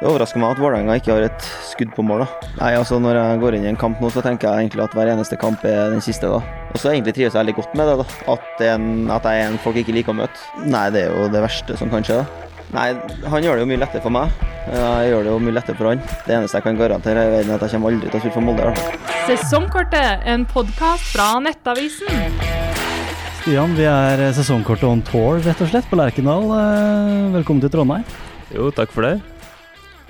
Det overrasker meg at Vålerenga ikke har et skudd på mål. da. Nei, altså Når jeg går inn i en kamp nå, så tenker jeg egentlig at hver eneste kamp er den siste. da. Og så egentlig trives jeg veldig godt med det. da. At, en, at jeg er en folk ikke liker å møte. Nei, det er jo det verste som kan skje. da. Nei, han gjør det jo mye lettere for meg. Jeg gjør det jo mye lettere for han. Det eneste jeg kan garantere, er at jeg kommer aldri til å spille for Molde. da. Sesongkortet, en podkast fra Nettavisen. Stian, vi er sesongkortet on tour, rett og slett, på Lerkendal. Eh, Velkommen til Trondheim. Jo, takk for det.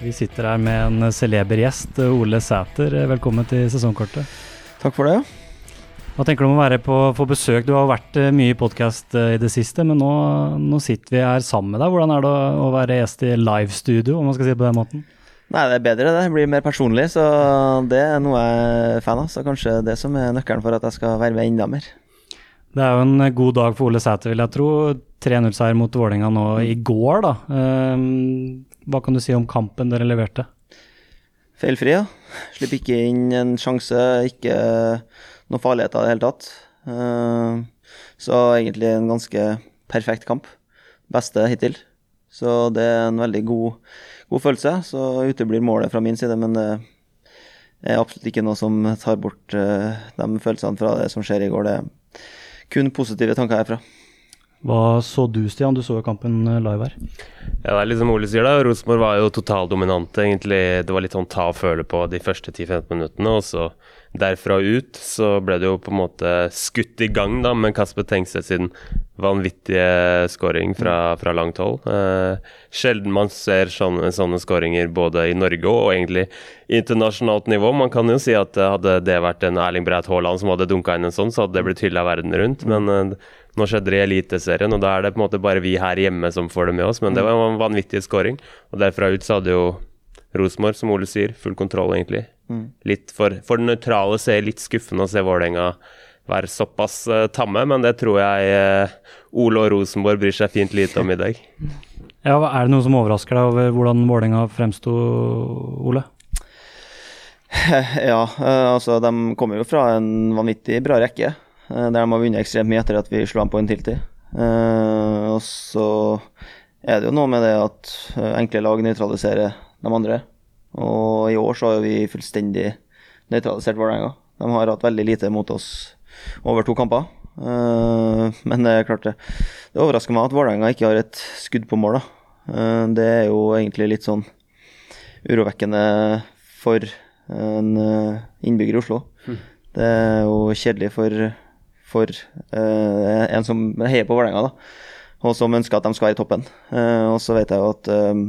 Vi sitter her med en celeber gjest, Ole Sæter. Velkommen til sesongkortet. Takk for det. Hva tenker du om å være på, på besøk? Du har vært eh, mye i podkast i det siste, men nå, nå sitter vi her sammen med deg. Hvordan er det å, å være gjest i livestudio, om man skal si det på den måten? Nei, det er bedre, det. Det blir mer personlig, så det er noe jeg er fan av. Så kanskje det som er nøkkelen for at jeg skal være med enda mer. Det er jo en god dag for Ole Sæter, vil jeg tro. 3-0-seier mot Vålerenga nå i går, da. Um, hva kan du si om kampen dere leverte? Feilfri, ja. Slipper ikke inn en sjanse, ikke noe farligheter i det hele tatt. Uh, så egentlig en ganske perfekt kamp. Beste hittil. Så det er en veldig god, god følelse. Så uteblir målet fra min side, men det er absolutt ikke noe som tar bort uh, de følelsene fra det som skjer i går. Det er kun positive tanker herfra. Hva så du, Stian? Du så jo kampen live her. Ja, det er litt som Ole sier, da. Rosenborg var jo totaldominante, egentlig. Det var litt sånn ta og føle på de første 10-15 minuttene, og så derfra ut så ble det jo på en måte skutt i gang, da, med Kasper Tengstedt sin vanvittige skåring fra, fra langt hold. Eh, sjelden man ser sånne, sånne skåringer både i Norge og egentlig internasjonalt nivå. Man kan jo si at hadde det vært en Erling Braut Haaland som hadde dunka inn en sånn, så hadde det blitt hylla verden rundt. men eh, nå skjedde det i Eliteserien, og da er det på en måte bare vi her hjemme som får det med oss. Men det var en vanvittig scoring. Og derfra ut så hadde jo Rosenborg, som Ole sier, full kontroll, egentlig. Mm. Litt for, for den nøytrale er det litt skuffende å se Vålerenga være såpass uh, tamme, men det tror jeg uh, Ole og Rosenborg bryr seg fint lite om i dag. Ja, Er det noe som overrasker deg over hvordan Vålerenga fremsto, Ole? Ja, uh, altså de kommer jo fra en vanvittig bra rekke. Eh, der de har vunnet ekstremt mye etter at vi slo dem på en tiltid. Eh, og så er det jo noe med det at eh, enkle lag nøytraliserer de andre. Og i år så har vi fullstendig nøytralisert Vålerenga. De har hatt veldig lite mot oss over to kamper. Men det er klart det. Det overrasker meg at Vålerenga ikke har et skudd på mål. da. Det er jo egentlig litt sånn urovekkende for en innbygger i Oslo. Hm. Det er jo kjedelig for for uh, en som heier på Vålerenga, og som ønsker at de skal være i toppen. Uh, og så vet jeg jo at uh,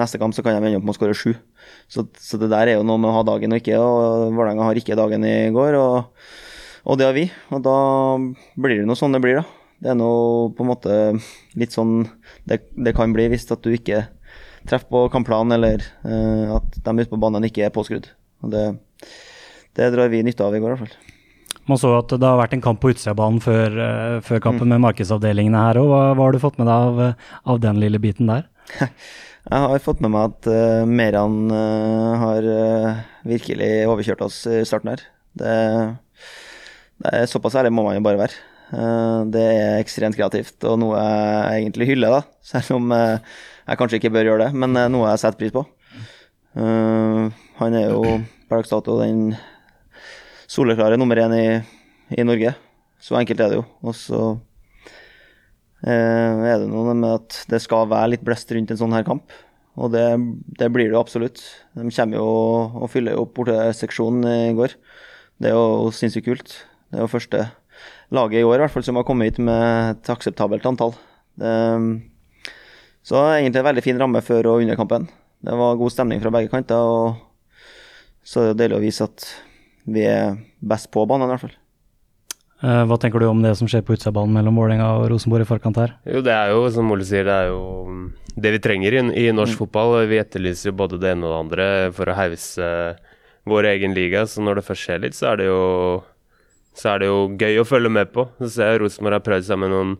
neste kamp så kan de ende opp med å skåre sju. Så, så, det der er jo noe med å ha dagen og ikke, og Vålerenga har ikke dagen i går, og, og, det har vi. Og da blir det noe sånn det blir, da. Det er noe på en måte litt sånn det, det kan bli hvis at du ikke treffer på kampplanen, eller at de ute på banen ikke er påskrudd. Og det, det drar vi nytte av i går, i hvert fall. Man så at det har vært en kamp på utsida før, uh, før, kampen mm. med markedsavdelingene her òg. Hva, hva, har du fått med deg av, av, den lille biten der? Jeg har fått med meg at uh, Meran uh, har uh, virkelig overkjørt oss i starten her. Det, det er Såpass ærlig må man jo bare være. det er ekstremt kreativt og noe jeg egentlig hyller, da. Selv om jeg kanskje ikke bør gjøre det, men noe jeg setter pris på. han er jo per dags dato den soleklare nummer én i, i, Norge. Så enkelt er det jo. Og så eh, er det noe med at det skal være litt blest rundt en sånn her kamp. Og det, det blir det jo absolutt. De kommer jo og fyller opp borteseksjonen i går. Det er jo sinnssykt kult. Det er jo første laget i år i hvert fall som har kommet hit med et akseptabelt antall. Det, så egentlig en veldig fin ramme før og under kampen. Det var god stemning fra begge kanter. og Så er det deilig å vise at vi er best på banen, i hvert fall. Eh, hva tenker du om det som skjer på utsidebanen mellom Vålerenga og Rosenborg i forkant her? Jo, Det er jo, som Ole sier, det er jo mm, det vi trenger i, i norsk mm. fotball. Vi etterlyser jo både det ene og det andre for å hause vår egen liga. Så når det først skjer litt, så er det jo, så er det jo gøy å følge med på. Så ser jeg Rosenborg har prøvd seg med noen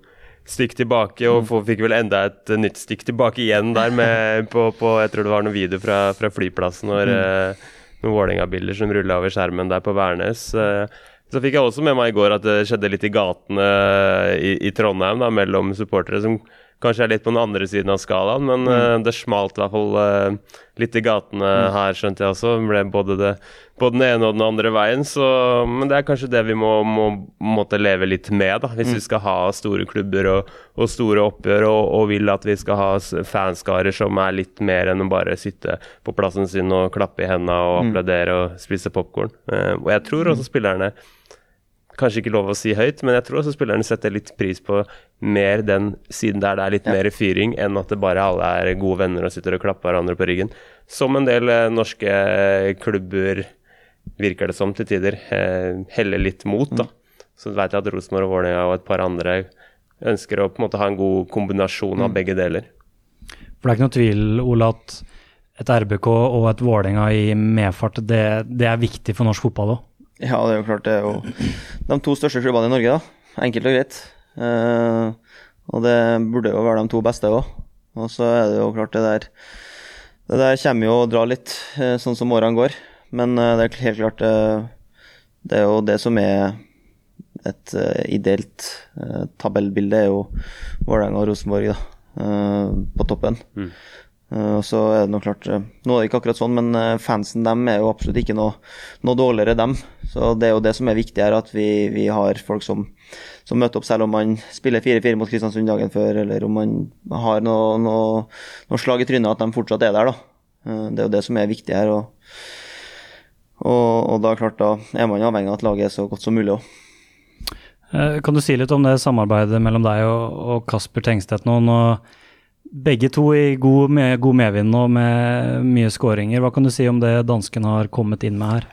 stikk tilbake, og mm. fikk vel enda et nytt stikk tilbake igjen der med, på, på, Jeg tror det var noen video fra, fra flyplassen når mm. Eh, med Vålerenga-bilder som rulla over skjermen der på Værnes. Eh, så fikk jeg også med meg i går at det skjedde litt i gatene i, i Trondheim, da, mellom supportere som kanskje er litt på den andre siden av skalaen, men eh, det smalt i hvert fall uh, litt i gatene her, skjønte jeg også. Det ble både, det, både den ene og den andre veien, så Men det er kanskje det vi må, må måtte leve litt med, da, hvis vi skal ha store klubber og, og store oppgjør, og, og vil at vi skal ha fanskarer som er litt mer enn å bare sitte på plassen sin og klappe i hendene og applaudere og spise popkorn. Uh, og jeg tror også spillerne Kanskje ikke lov å si høyt, men jeg tror også spillerne setter litt pris på mer den siden der det er litt mer fyring, enn at det bare alle er gode venner og sitter og klapper hverandre på ryggen. Som en del eh, norske klubber, virker det som til tider, eh, heller litt mot. da. Så vet jeg at Rosenborg og Vålerenga og et par andre ønsker å på en måte ha en god kombinasjon av begge deler. For det er ikke noe tvil, Ole, at et RBK og et Vålerenga i medfart, det, det er viktig for norsk fotball òg. Ja, det er jo klart det er jo de to største klubbene i Norge, da. Enkelt og greit. Eh, og det burde jo være de to beste òg. Og så er det jo klart det der Det der kommer jo og drar litt, eh, sånn som årene går. Men eh, det er helt klart det, det er jo det som er et eh, ideelt eh, tabellbilde, er jo Vålerenga og Rosenborg da, eh, på toppen. Mm. Eh, og så er det nok klart eh, Nå er det ikke akkurat sånn, men eh, fansen dem er jo absolutt ikke noe, noe dårligere, dem. Så det er jo det som er viktig her, at vi, vi har folk som, som møter opp, selv om man spiller 4-4 mot Kristiansund dagen før, eller om man har noe, noe, noe slag i trynet, at de fortsatt er der, da. Det er jo det som er viktig her. Og, og, og da klart, da er man avhengig av at laget er så godt som mulig òg. Kan du si litt om det samarbeidet mellom deg og, og Kasper Tengstedt nå? nå begge to i god, med, god medvind og med mye skåringer. Hva kan du si om det dansken har kommet inn med her?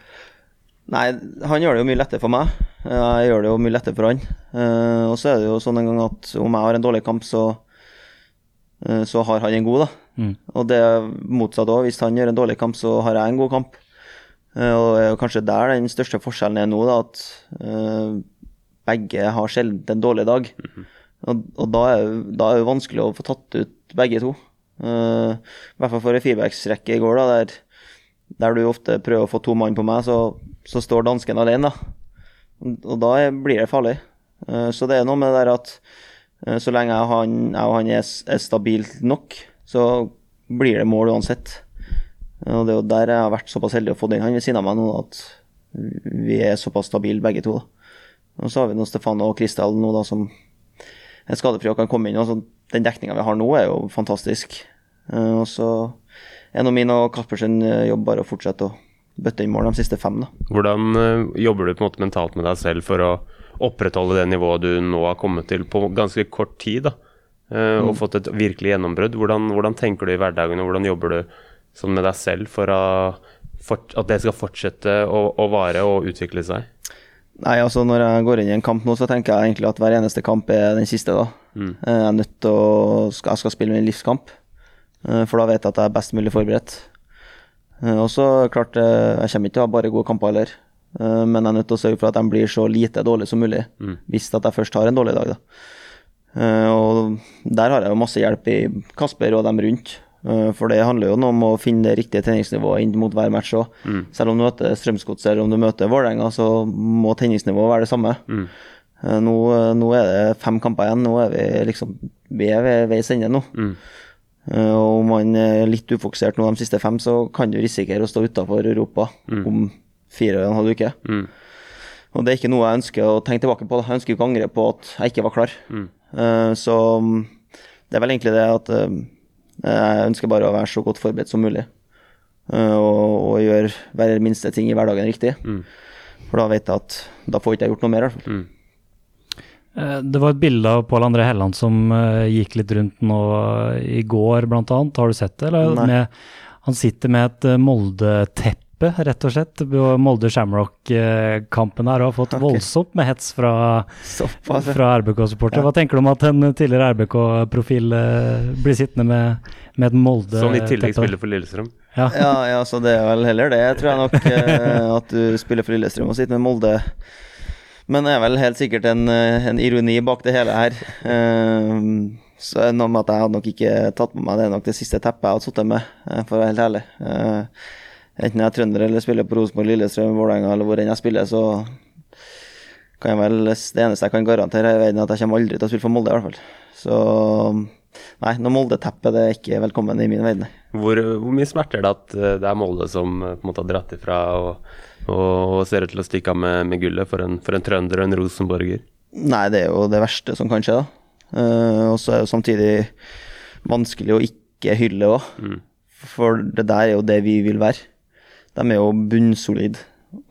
Nei, han gjør det jo mye lettere for meg. Jeg gjør det jo mye lettere for han. Eh, og så er det jo sånn en gang at om jeg har en dårlig kamp, så, eh, så har han en god, da. Mm. Og det er motsatt òg. Hvis han gjør en dårlig kamp, så har jeg en god kamp. Eh, og det er jo kanskje der den største forskjellen er nå, da, at eh, begge har sjelden en dårlig dag. Og, og da, er, da er det vanskelig å få tatt ut begge to. Eh, I hvert fall for en firebacksrekke i går, da, der, der du ofte prøver å få to mann på meg, så, så står dansken alene. da. Og, da blir det farlig. Uh, så det er noe med det der at uh, så lenge jeg og han, jeg og han er, er stabilt nok, så blir det mål uansett. Og det er jo der jeg har vært såpass heldig å få inn han ved siden av meg nå, at vi er såpass stabile begge to. da. Og så har vi nå Stefano og Kristel nå da som er skadefri og kan komme inn. og så Den dekninga vi har nå, er jo fantastisk. Eh, Og så er nå min og Kaspersen eh, jobb bare å fortsette å bøtte inn mål de siste fem. da. Hvordan eh, jobber du på en måte mentalt med deg selv for å opprettholde det nivået du nå har kommet til på ganske kort tid, da, Og og fått et virkelig gjennombrudd? Hvordan, hvordan tenker du i hverdagen, og hvordan jobber du sånn med deg selv for å, for at det skal fortsette å, å vare og utvikle seg? Nei, altså Når jeg går inn i en kamp nå, så tenker jeg egentlig at hver eneste kamp er den siste. da. Mm. Eh, Jeg er nødt til å Jeg skal spille min livskamp, eh, for da vet jeg at jeg er best mulig forberedt. Eh, Og så klart, jeg kommer ikke til å ha bare gode kamper heller, men jeg er nødt til å sørge for at de blir så lite dårlige som mulig, Mm. hvis at jeg først har en dårlig dag. da. Og der har jeg jo masse hjelp i Kasper og dem rundt. Eh, For det handler jo om å finne det riktige treningsnivået inn mot hver match òg. Mm. Selv om du møter Strømsgodset eller om du møter Vålerenga, så må tenningsnivået være det samme. Mm. Eh, Nå, nå er det fem kamper igjen. Nå er vi liksom Vi er ved veis ende nå. Mm. Eh, Og om man er litt ufokusert nå de siste fem, så kan du risikere å stå utafor Europa om fire og en halv uke. Mm. Og det er ikke noe jeg ønsker å tenke tilbake på. Jeg ønsker ikke å angre på at jeg ikke var klar. Mm. Eh, Så mm, det er vel egentlig det at eh, jeg ønsker bare å være så godt forberedt som mulig. Eh, Og, og gjøre hver minste ting i hverdagen riktig. Mm. For da vet jeg at da får ikke jeg gjort noe mer. i hvert fall. Mm. Eh, Det var et bilde av Pål André Helland som eh, gikk litt rundt nå eh, i går, blant annet. Har du sett det? Eller? Nei. Med, han sitter med et eh, Molde-teppe, rett og slett. Molde Shamrock-kampen her har fått okay. voldsomt med hets fra, fra RBK-supportere. Hva tenker du om at en tidligere RBK-profil eh, blir sittende med, med et Molde-teppe? Som i tillegg spiller for Lillestrøm. Ja. Ja, ja, så det er vel heller det, tror jeg nok. eh, At du spiller for Lillestrøm og sitter med Molde. Men det er vel helt sikkert en, eh, en ironi bak det hele her. Eh, Så er noe med at jeg hadde nok ikke tatt med meg det er nok det siste teppet jeg hadde sittet med, for å være helt ærlig. Eh, Enten jeg er trønder eller spiller på Rosenborg, Lillestrøm, Vålerenga eller hvor enn jeg spiller, så kan jeg vel Det eneste jeg kan garantere, er at jeg kommer aldri til å spille for Molde, i hvert fall. Så Nei, noe Molde-teppe det er ikke velkommen i min verden. Hvor, hvor mye smerter det at eh, det er Molde som eh, på en måte har dratt ifra og, og ser ut til å stikke av med, med gullet for en, for en trønder og en rosenborger? Nei, det er jo det verste som kan skje, da. Uh, og så er det jo samtidig vanskelig å ikke hylle òg. Mm. For det der er jo det vi vil være. De er jo bunnsolide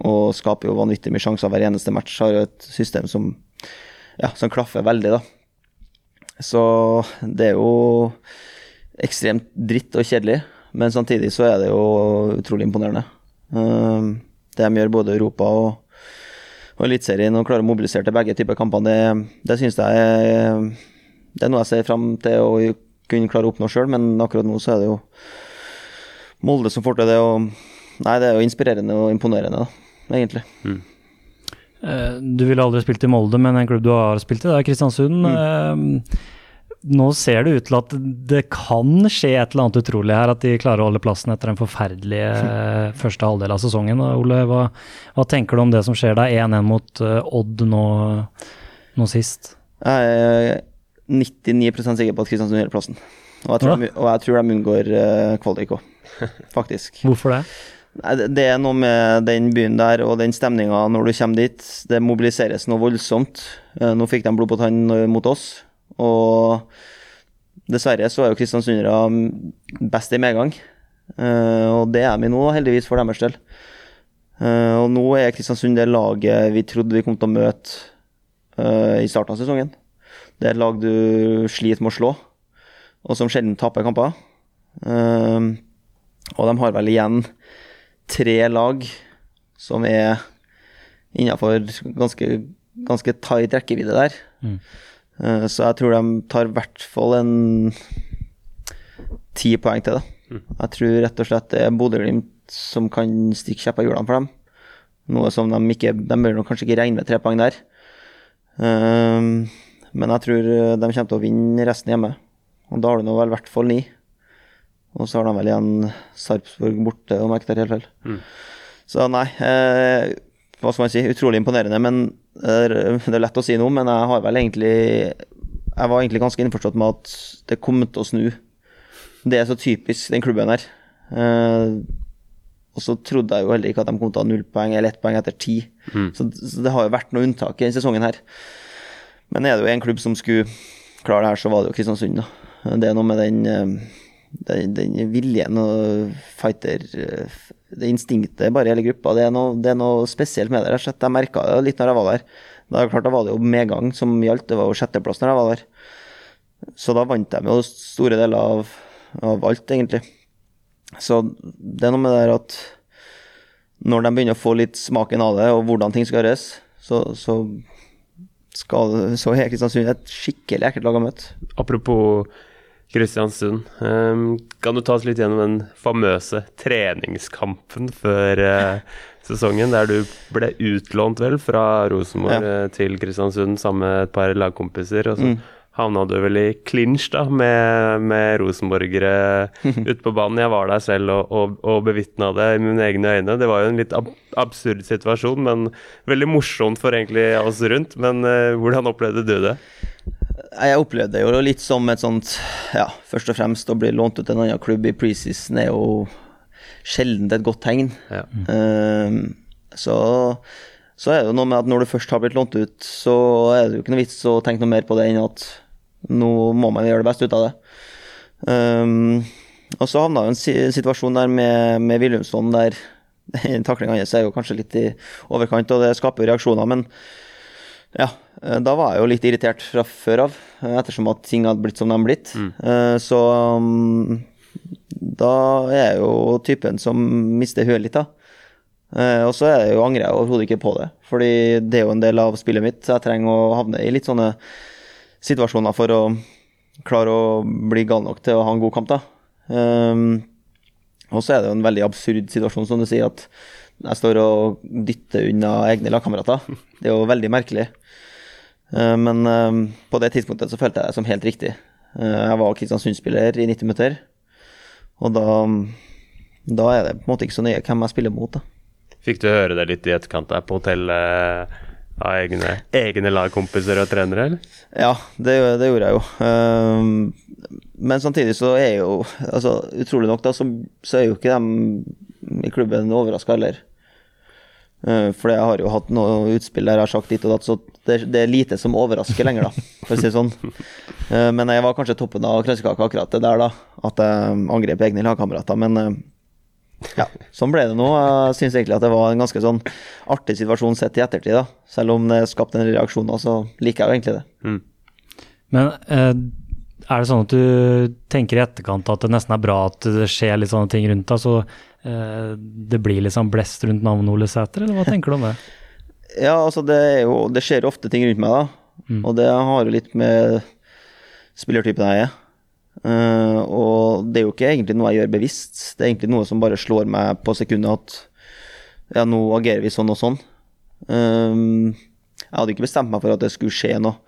og skaper jo vanvittig mye sjanser hver eneste match. Har jo et system som, ja, som klaffer veldig, da. Så det er jo ekstremt dritt og kjedelig, men samtidig så er det jo utrolig imponerende. Eh, det de gjør både Europa og, og Eliteserien og klarer å mobilisere til begge typer kamper, det, det syns jeg er, det er noe jeg ser fram til å kunne klare å oppnå sjøl, men akkurat nå så er det jo Molde som får til det. og Nei, det er jo inspirerende og imponerende, da, egentlig. Mm. Du ville aldri spilt i Molde, men en klubb du har spilt i, det er Kristiansund. Mm. Nå ser det ut til at det kan skje et eller annet utrolig her, at de klarer å holde plassen etter den forferdelig eh, første halvdel av sesongen. Ole, hva, hva tenker du om det som skjer der? 1-1 mot eh, Odd nå, nå sist. Jeg er 99% sikker på at Kristiansund holder plassen. Og jeg tror, Ja. de, og jeg tror de unngår kvalik òg, faktisk. Hvorfor det? Det- er noe med den byen der og den stemninga når du kommer dit. Det mobiliseres noe voldsomt. Eh, Nå fikk de blod på tann eh, mot oss, og dessverre så er jo kristiansundere best i medgang. Eh, Og det er vi nå, heldigvis, for deres del. Og nå er Kristiansund det laget vi trodde vi kom til å møte i starten av sesongen. Det er et lag du sliter med å slå, og som sjelden taper kamper. Og de har vel igjen tre lag som er innafor ganske, ganske tight rekkevidde der. Mm. Eh, Så jeg tror de tar i hvert fall en ti poeng til, det Jeg tror rett og slett det er Bodø-Glimt som kan stikke kjepper i hjulene for dem. Noe som de ikke De bør nok kanskje ikke regne med tre poeng der. Eh, Men jeg tror de kommer til å vinne resten hjemme. Og da har du nå vel i hvert fall ni. Og så har de vel igjen Sarpsborg borte, om jeg ikke tar helt feil. Mm. Så nei, eh, hva skal man si, utrolig imponerende. Men eh, det er lett å si noe, men jeg har vel egentlig Jeg var egentlig ganske innforstått med at det kom til å snu. Det er så typisk den klubben her. Eh, og så trodde jeg jo heller ikke at de kom til å ha null poeng eller ett poeng etter ti. Mm. Så, så det har jo vært noe unntak i denne sesongen her. Men er det jo en klubb som skulle klare det her, så var det jo Kristiansund. da. Det er noe med den, eh, den, den viljen og fighter Det instinktet bare i hele gruppa. Det er noe, det er noe spesielt med det. Jeg. Jeg merka det litt når jeg var der. Da, klart, da var det jo medgang som gjaldt. Det var jo sjetteplass når jeg var der. Så da vant de jo store deler av, av alt, egentlig. Så det er noe med det der at når de begynner å få litt smaken av det, og hvordan ting skal gjøres, så, så, skal, så er Kristiansund et skikkelig ekkelt lag å møte. Apropos Kristiansund, Um, kan du ta oss litt gjennom den famøse treningskampen før uh, sesongen, der du ble utlånt vel fra Rosenborg Ja. eh, til Kristiansund sammen med et par lagkompiser, og så Mm. havna du vel i clinch da med, med rosenborgere ute på banen. Jeg var der selv og, og, og bevitna det i mine egne øyne. Det var jo en litt ab absurd situasjon, men veldig morsomt for egentlig oss rundt. Men uh, hvordan opplevde du det? Jeg opplevde det jo litt som et sånt Ja, først og fremst å bli lånt ut til en annen klubb i preseason er jo sjelden et godt tegn. Ja. Um, så, så er det jo noe med at når du først har blitt lånt ut, så er det jo ikke noe vits å tenke noe mer på det enn at nå må man gjøre det beste ut av det. Um, og så havna jo en si situasjon der med, med Wilhelmsson der taklinga hans er jo kanskje litt i overkant, og det skaper jo reaksjoner, men ja, eh, da var jeg jo litt irritert fra før av, eh, ettersom at ting hadde blitt som de hadde blitt. Mm. Så um, da er jeg jo typen som mister huet litt, da. Eh, Og så er jeg jo, angrer jeg overhodet ikke på det, fordi det er jo en del av spillet mitt. Så jeg trenger å havne i litt sånne situasjoner for å klare å bli gal nok til å ha en god kamp, da. Og så er det jo en veldig absurd situasjon, som du sier, at jeg står og dytter unna egne lagkamerater. Det er jo veldig merkelig. Eh, Men eh, på det tidspunktet så følte jeg det som helt riktig. Eh, Jeg var Kristiansund-spiller i 90 minutter, og da, da er det på en måte ikke så nøye hvem jeg spiller mot. da. Fikk du høre det litt i etterkant der på hotellet? av egne, egne lagkompiser og trenere, eller? Ja, det, det gjorde jeg jo. Men samtidig så er jo altså, Utrolig nok, da, så, så er jo ikke de i klubben overraska heller. Uh, for jeg har jo hatt noe utspill der jeg har sagt ditt og datt, så det, det, er lite som overrasker lenger, da, for å si det sånn. Uh, men jeg var kanskje toppen av kransekaka akkurat det der, da. At jeg angrep egne lagkamerater. Men uh, ja, sånn ble det nå. Jeg syns egentlig at det var en ganske sånn artig situasjon sett i ettertid, da. Selv om det skapte en reaksjon, så liker jeg jo egentlig det. Mm. Men eh, er det sånn at du tenker i etterkant at det nesten er bra at det skjer litt sånne ting rundt deg, så eh, det blir sånn blest rundt navnet Ole Sæter, eller hva tenker du om det? Ja, altså det er jo Det skjer ofte ting rundt meg, da. Mm. Og det har jo litt med spillertypen jeg er. Uh, og det er jo ikke egentlig noe jeg gjør bevisst, det er egentlig noe som bare slår meg på sekundet at ja, nå agerer vi sånn og sånn. Um, jeg hadde ikke bestemt meg for at det skulle skje noe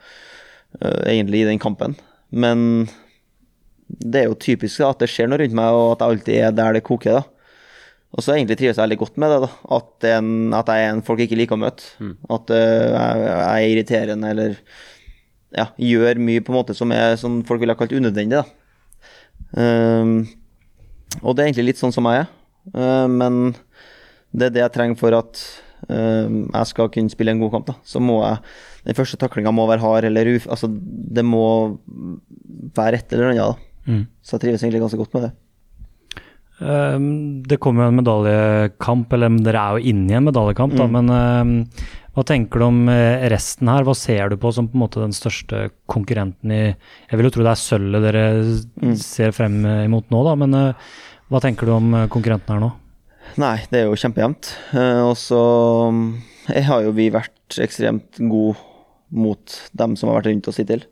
uh, egentlig i den kampen, men det er jo typisk da, at det skjer noe rundt meg, og at jeg alltid er der det koker. da. Og så egentlig trives jeg veldig godt med det, da. At, en, at jeg er en folk ikke liker å møte. Mm. At uh, jeg, jeg er irriterende eller ja, gjør mye på en måte som, er, som folk ville ha kalt unødvendig. da. Um, og det er egentlig litt sånn som jeg er, uh, men det er det jeg trenger for at uh, jeg skal kunne spille en god kamp. da. Så må jeg Den første taklinga må være hard, eller uf, altså, det må være et eller annet. da. Mm. Så jeg trives egentlig ganske godt med det. Um, det kommer jo en medaljekamp, eller dere er jo inne i en medaljekamp, da, Mm. men um, hva tenker du om eh, resten her? Hva ser du på som på en måte den største konkurrenten i Jeg vil jo tro det er sølvet dere Mm. ser frem imot nå, da, men eh, hva tenker du om eh, konkurrenten her nå? Nei, det er jo kjempejevnt. Og så har jo vi vært ekstremt gode mot dem som har vært rundt oss hittil.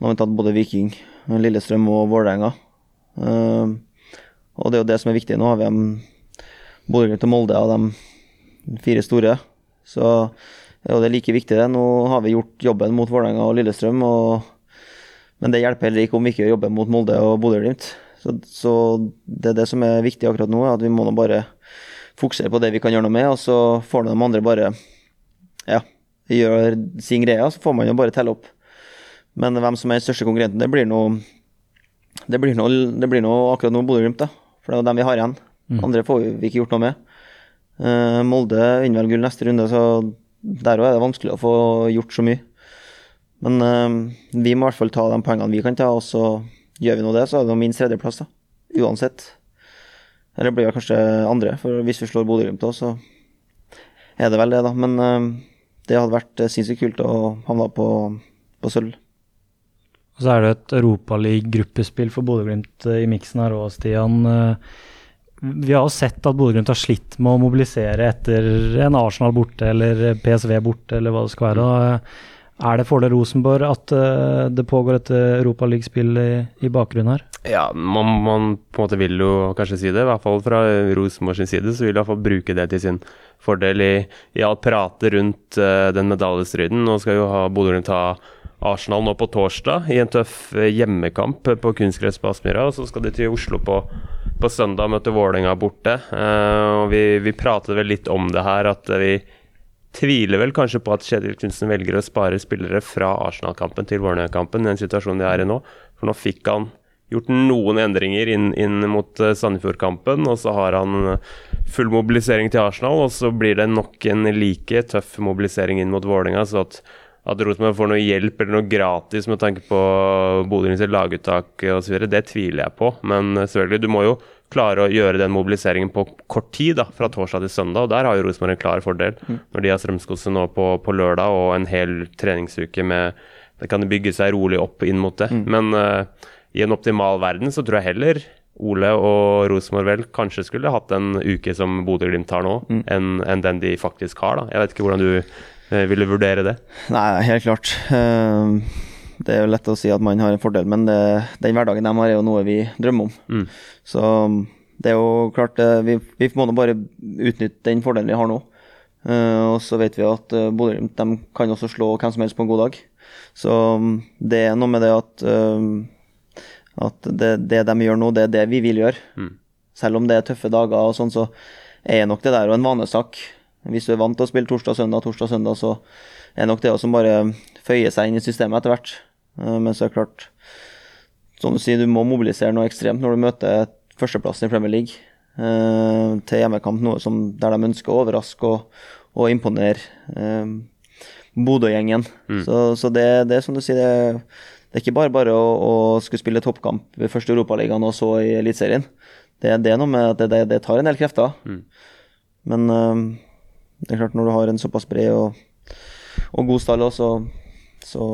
Nå har vi tatt både Viking, Lillestrøm og Vålerenga. Og det er jo det som er viktig. Nå har vi um, Bodø-Glimt og Molde av de fire store. Så det er like viktig. det. Nå har vi gjort jobben mot Vålerenga og Lillestrøm, og, men det hjelper heller ikke om vi ikke gjør jobben mot Molde og Bodø-Glimt. Så, så det er det som er viktig akkurat nå, at vi må nå bare fokusere på det vi kan gjøre noe med, og så får de andre bare ja, gjør sin greie, så får man jo bare telle opp. Men hvem som er den største konkurrenten, det blir nå noe, det blir akkurat nå Bodø-Glimt, da. For det er jo dem vi har igjen. Mm. Andre får vi ikke gjort noe med. Uh, Molde vinner vel gull neste runde, så der òg er det vanskelig å få gjort så mye. Men uh, vi må i hvert fall ta de poengene vi kan ta, og så gjør vi nå det, så er det minst tredjeplass, da. Uansett. Eller blir det kanskje andre, for hvis vi slår Bodø-Glimt òg, så er det vel det, da. Men uh, det hadde vært sinnssykt kult å havne på, på sølv. Og så er det et Europaliga-gruppespill for Bodø-Glimt eh, i miksen her òg, Stian. Eh, Vi har jo sett at Bodø-Glimt har slitt med å mobilisere etter en Arsenal borte eller PSV borte, eller hva det skal være. Er det fordel Rosenborg at eh, det pågår et Europaliga-spill i, bakgrunnen her? Ja, man, man på en måte vil jo kanskje si det. I hvert fall fra Rosenborg sin side så vil de i hvert fall bruke det til sin fordel i, i alt pratet rundt uh, den medaljestriden. Nå skal jo ha Bodø-Glimt ha Arsenal nå på torsdag i en tøff eh, hjemmekamp på kunstgress på Aspmyra. Og så skal de til Oslo på, på søndag og møte Vålerenga borte. Eh, og vi, vi pratet vel litt om det her, at vi tviler vel kanskje på at Kjetil Knutsen velger å spare spillere fra Arsenal-kampen til Vålerenga-kampen den situasjonen de er i nå. For nå fikk han gjort noen endringer inn, inn mot uh, Sandefjord-kampen, og så har han full mobilisering til Arsenal, og så blir det nok en like tøff mobilisering inn mot Vålerenga, så at, at Rosenborg får noe hjelp eller noe gratis med tanke på Bodø sitt laguttak osv., det tviler jeg på. Men uh, selvfølgelig, du må jo klare å gjøre den mobiliseringen på kort tid, da, fra torsdag til søndag, og der har jo Rosenborg en klar fordel. Når de har Strømsgodset nå på, på lørdag og en hel treningsuke med Det kan bygge seg rolig opp inn mot det. Men uh, i en optimal verden så tror jeg heller Ole og Rosenborg vel kanskje skulle hatt en uke som Bodø-Glimt har nå, enn enn den de faktisk har. da. Jeg vet ikke hvordan du eh, du vurdere det. Nei, helt klart. Eh, Det er jo lett å si at man har en fordel, men det, den hverdagen de har, er jo noe vi drømmer om. Mm. Så det er jo klart eh, Vi, vi må nå bare utnytte den fordelen vi har nå. Og så vet vi at Bodø-Glimt de kan også slå hvem som helst på en god dag. Så mm, det er noe med det at at det, det de gjør nå, det er det vi vil gjøre. Mm. Selv om det er tøffe dager og sånn, så er nok det der og en vanesak. Hvis du er vant til å spille torsdag-søndag, torsdag-søndag, så er nok det som bare føye seg inn i systemet etter hvert. Eh, men så er det klart, som du sier, du må mobilisere noe ekstremt når du møter førsteplassen i Premier League eh, til hjemmekamp, noe som, der de ønsker å overraske og, og imponere eh, Bodø-gjengen. Mm. Så, så det, det, som du sier, det, det er ikke bare bare å, å skulle spille toppkamp i første Europaligaen og så i Eliteserien. Det, det, er noe med at det, det, tar en del krefter. Mm. Men det er klart, når du har en såpass bred og, og god stall også, så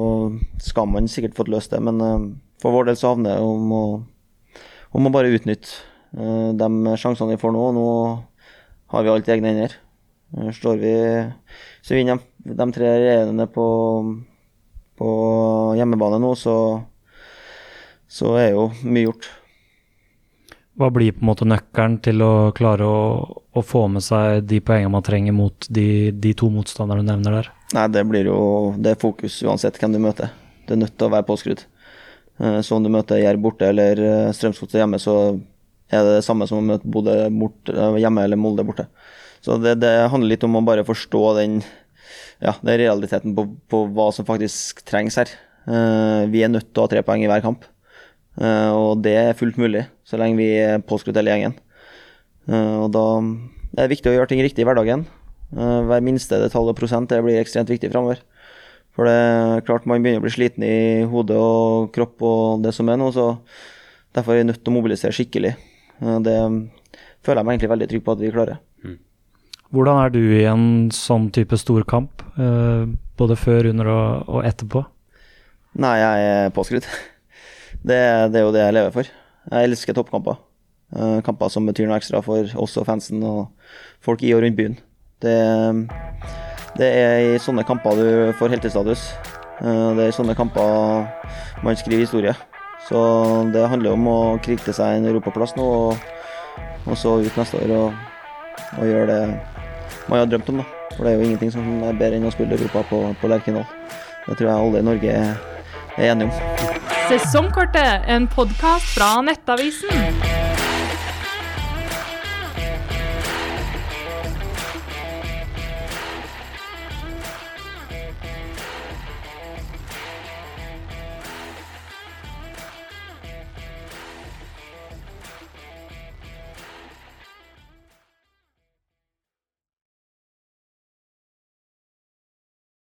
skal man sikkert fått løst det. Men uh, for vår del så havner det om å, om å bare utnytte uh, de sjansene vi får nå. Nå har vi alt i egne hender. Står vi Så vinner de, de tre regjerende på, på hjemmebane nå, så, så er jo mye gjort. Hva blir på en måte nøkkelen til å klare å, å få med seg de poengene man trenger mot de, de, to motstanderne du nevner der? Nei, Det blir jo det er fokus uansett hvem du møter. Det er nødt til å være påskrudd. Eh, så om du møter Jerv borte eller eh, Strømsgodset hjemme, så er det det samme som å møte Bodø eh, hjemme eller Molde borte. Så det, det, handler litt om å bare forstå den, ja, den realiteten på, på, hva som faktisk trengs her. Vi er nødt til å ha tre poeng i hver kamp. Eh, og det er fullt mulig, så lenge vi er påskrudd hele gjengen. Eh, og da er det viktig å gjøre ting riktig i hverdagen. Eh, hver minste detalj og prosent det blir ekstremt viktig framover. For det er klart man begynner å bli sliten i hodet og kropp og det som er nå, så derfor er vi nødt til å mobilisere skikkelig. Det føler jeg meg egentlig veldig trygg på at vi klarer. Mm. Hvordan er du i en sånn type storkamp, både før, under og etterpå? Nei, jeg er påskrudd. Det, det, er jo det jeg lever for. Jeg elsker toppkamper. Uh, kamper som betyr noe ekstra for oss og fansen og folk i og rundt byen. Det, det er i sånne kamper du får heltidsstatus. Uh, det er i sånne kamper man skriver historie. Så det handler om å krige til seg en europaplass nå, og, og, så ut neste år og, og gjøre det man har drømt om. da. For det er jo ingenting som er bedre enn å spille Europa på, på Lerkendal. Det tror jeg alle i Norge er, er enige om. Sesongkortet, en podkast fra Nettavisen.